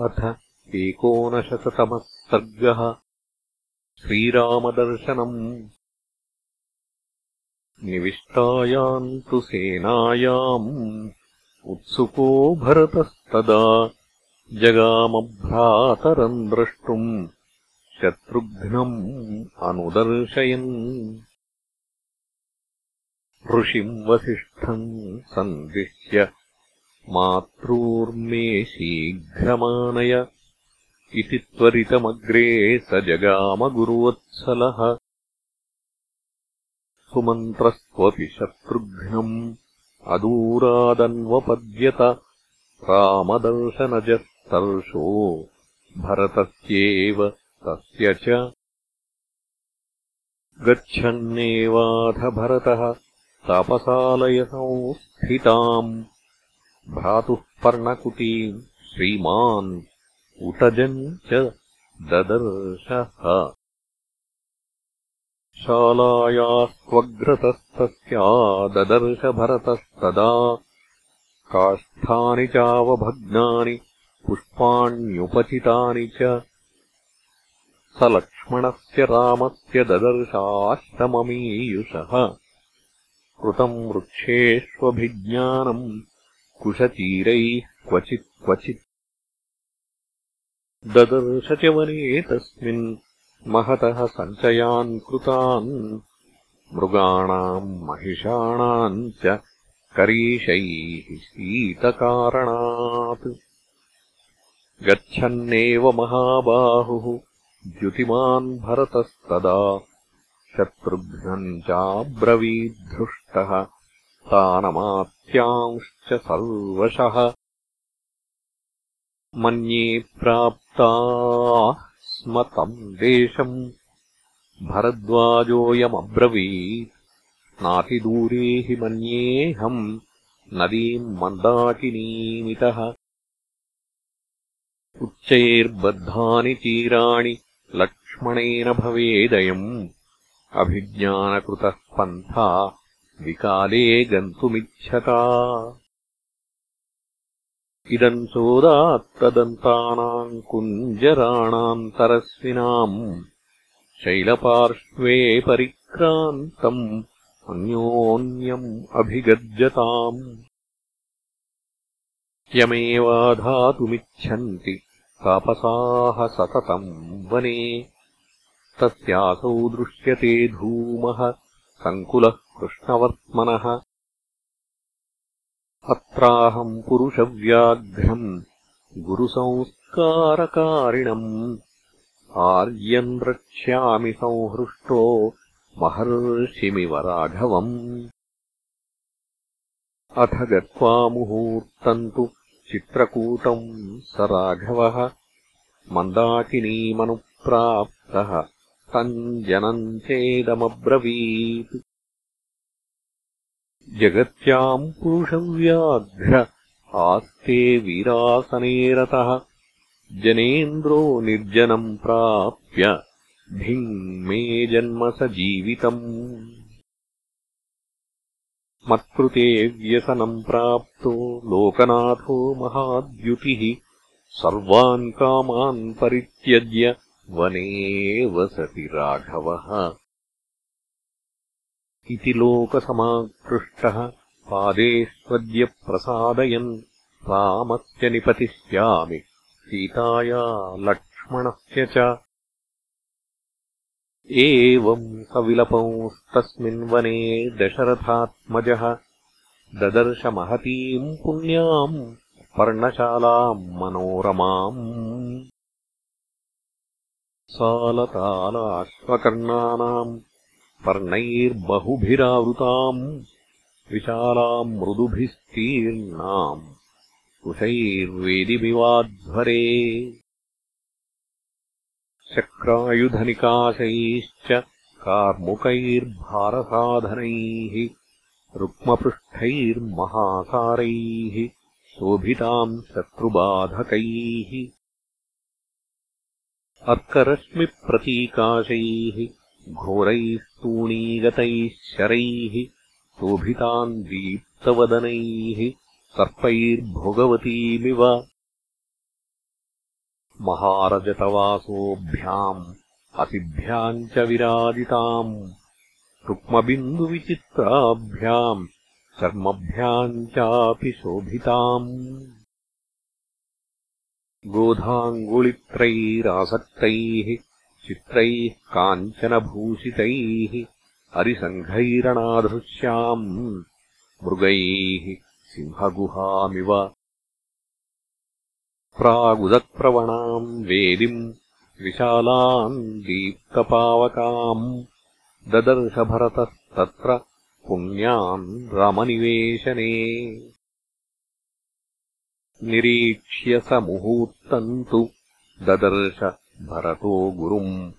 अथ एकोनशततमः सर्गः। श्रीरामदर्शनम्। निविष्टायाम् तु सेनायाम्। उत्सुको भरतस्तदा। जगामभ्रातरम् द्रष्टुम्। शत्रुघ्नम् अनुदर्शयन्। ऋषिम् वसिष्ठम् सन्दृश्य मातॄर्मे शीघ्रमानय इति त्वरितमग्रे स जगामगुरुवत्सलः। सुमन्त्रस्त्वपि शत्रुघ्नम् अदूरादन्वपद्यत रामदर्शनजस्तर्शो भरतस्येव तस्य च। गच्छन्नेवाथ भरतः तापसालयसंस्थिताम् भ्रातुः पर्णकुटीम् श्रीमान् उटजम् च ददर्शः। शालायास्त्वग्रतस्तस्या ददर्शभरतस्तदा। काष्ठानि चावभग्नानि पुष्पाण्युपचितानि च। स लक्ष्मणस्य रामस्य ददर्शाश्रममीयुषः। कृतम् वृक्षेष्वभिज्ञानम् कुशचीरैः क्वचित् क्वचित्। ददर्श च वने तस्मिन् महतः सञ्चयान् कृतान् मृगाणाम् महिषाणाम् च करीषैः शीतकारणात्। गच्छन्नेव महाबाहुः द्युतिमान् भरतस्तदा। शत्रुघ्नम् चाब्रवीद्धृष्टः तानमात्यांश्च सर्वशः। मन्ये प्राप्ताः स्म तम् देशम्। भरद्वाजोऽयमब्रवीत्। नातिदूरे हि मन्येऽहम् नदीम् मन्दाकिनीमितः। उच्चैर्बद्धानि तीराणि लक्ष्मणेन भवेदयम्। अभिज्ञानकृतः पन्था विकाले गन्तुमिच्छता। इदम् चोदात्तदन्तानाम् कुञ्जराणाम् तरस्विनाम् शैलपार्श्वे परिक्रान्तम् अन्योन्यम् अभिगर्जताम् यमेवाधातुमिच्छन्ति तापसाः सततम् वने तस्यासौ दृश्यते धूमः सङ्कुलः कृष्णवर्त्मनः अत्राहम् पुरुषव्याघ्रम् गुरुसंस्कारकारिणम्। आर्यम् द्रक्ष्यामि संहृष्टो महर्षिमिव राघवम्। अथ गत्वा मुहूर्तम् तु चित्रकूटम् स राघवः। मन्दाकिनीमनुप्राप्तः तम् जनम् चेदमब्रवीत् जगत्याम् पुरुषव्याघ्र आस्ते वीरासने रतः। जनेन्द्रो निर्जनम् प्राप्य धिङ्मे जन्म स जीवितम्। मत्कृते व्यसनम् प्राप्तो लोकनाथो महाद्युतिः। सर्वान् कामान् परित्यज्य वने वसति राघवः। इति लोकसमाकृष्टः। पादेष्वद्य प्रसादयन् रामस्य निपतिष्यामि। सीताया लक्ष्मणस्य च। एवम् सविलपंस्तस्मिन् वने दशरथात्मजः। ददर्श महतीम् पुण्याम् पर्णशालाम् मनोरमाम् सालतालाश्वकर्णानाम् पर्णैर्बहुभिरावृताम् विशालाम् मृदुभिस्तीर्णाम् कुशैर्वेदिमिवाध्वरे शक्रायुधनिकाशैश्च कार्मुकैर्भारसाधनैः रुक्मपृष्ठैर्महासारैः शोभिताम् शत्रुबाधकैः अर्करश्मिप्रतीकाशैः घोरैस्तूणीगतैः शरैः शोभितान् दीप्तवदनैः सर्पैर्भोगवतीमिव। महारजतवासोऽभ्याम् असिभ्याम् च विराजिताम् रुक्मबिन्दुविचित्राभ्याम् चर्मभ्याम् चापि शोभिताम् गोधाङ्गुलित्रैरासक्तैः चित्रैः काञ्चनभूषितैः अरिसङ्घैरणाधृश्याम् मृगैः सिंहगुहामिव प्रागुदप्रवणाम् वेदिम् विशालाम् दीप्तपावकाम् ददर्शभरतस्तत्र पुण्याम् रामनिवेशने निरीक्ष्य स मुहूर्तम् तु ददर्श भरतो गुरुम्।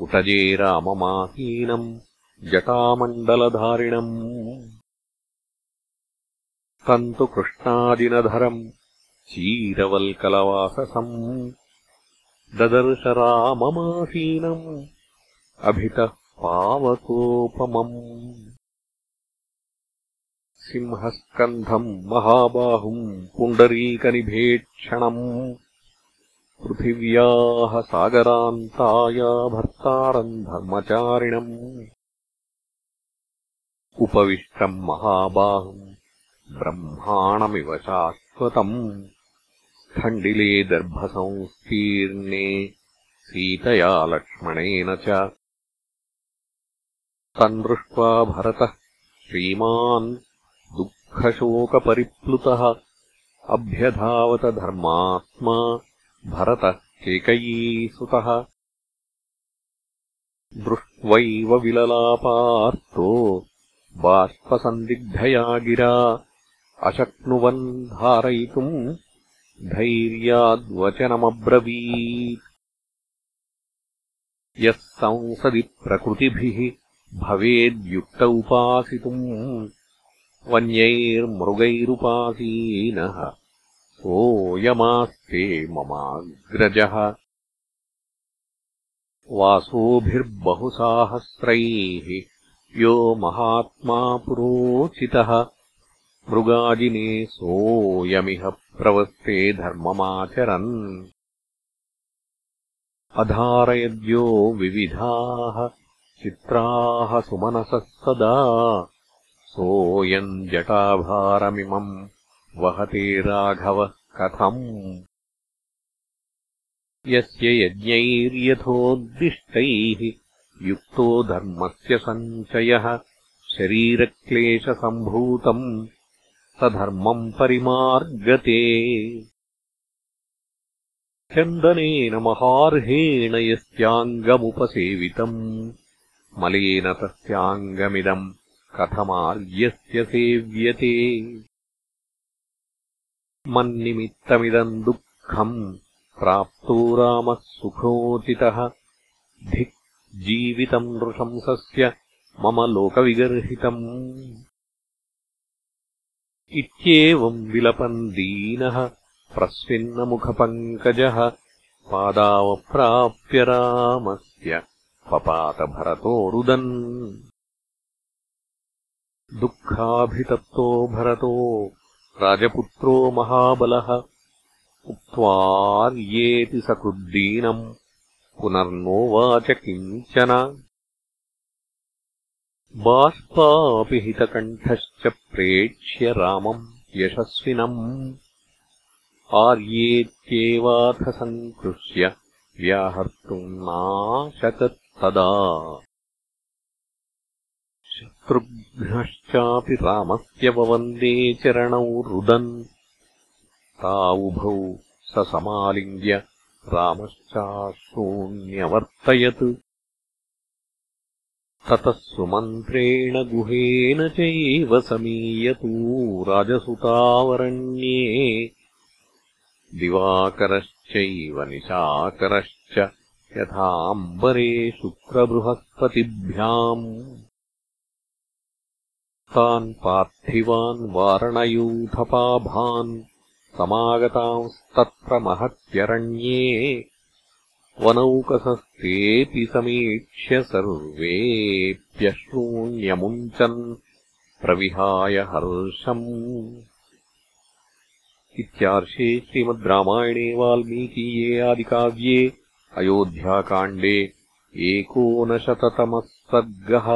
उटजे राममासीनम् जटामण्डलधारिणम्। तम् तु कृष्णादिनधरम् चीरवल्कलवाससम्। ददर्श राममासीनम् अभितः पावकोपमम् सिंहस्कन्धम् महाबाहुम् पुण्डरीकनिभेक्षणम् पृथिव्याः सागरान्ताया भर्तारम् धर्मचारिणम् उपविष्टम् महाबाहुम् ब्रह्माणमिव शाश्वतम् खण्डिले दर्भसंस्तीर्णे सीतया लक्ष्मणेन च तम् दृष्ट्वा भरतः श्रीमान् दुःखशोकपरिप्लुतः अभ्यधावत धर्मात्मा भरतः केकयीसुतः। दृष्ट्वैव विललापार्तो बाष्पसन्दिग्धया गिरा अशक्नुवन् धारयितुम् धैर्याद्वचनमब्रवीत्। यः संसदि प्रकृतिभिः भवेद्युक्त उपासितुम् वन्यैर्मृगैरुपासीनः। सोऽयमास्ते ममाग्रजः। वासोभिर्बहुसाहस्रैः यो महात्मा पुरोचितः। मृगाजिने सोऽयमिह प्रवस्ते धर्ममाचरन्। अधारयद्यो विविधाः चित्राः सुमनसः सदा सोऽयम् जटाभारमिमम् वहते राघवः कथम्। यस्य यज्ञैर्यथोद्दिष्टैः युक्तो धर्मस्य सञ्चयः शरीरक्लेशसम्भूतम् स धर्मम् परिमार्गते। चन्दनेन महार्हेण यस्याङ्गमुपसेवितम् मलेन तस्याङ्गमिदम् कथमार्यस्य सेव्यते। मन्निमित्तमिदम् दुःखम् प्राप्तो रामः सुखोचितः। धिक् जीवितम् नृशंसस्य मम लोकविगर्हितम्। इत्येवम् विलपन् दीनः प्रस्विन्नमुखपङ्कजः पादावप्राप्य रामस्य पपातभरतो रुदन् दुःखाभितप्तो भरतो राजपुत्रो महाबलः। उक्त्वार्येति सकृद्दीनम्। पुनर्नोवाच किञ्चन। बाष्पापिहितकण्ठश्च प्रेक्ष्य रामम् यशस्विनम्। आर्येत्येवाथ सङ्कृष्य व्याहर्तुम् नाशकत्तदा शत्रुघ्नश्चापि रामस्य ववन्दे चरणौ रुदन्। तावुभौ समालिङ्ग्य रामश्चाश्रूण्यवर्तयत् ततः सुमन्त्रेण गुहेन चैव समीयतू राजसुतावरण्ये। दिवाकरश्चैव निशाकरश्च यथाम्बरे शुक्रबृहस्पतिभ्याम् तान् पार्थिवान् वारणयूथपाभान् समागतांस्तत्र महत्यरण्ये वनौकसस्तेऽपि समीक्ष्य सर्वेऽप्यश्रूण्यमुञ्चन् प्रविहाय हर्षम्। इत्यार्षे श्रीमद् रामायणे वाल्मीकीये आदिकाव्ये अयोध्याकाण्डे एकोनशततमः सर्गः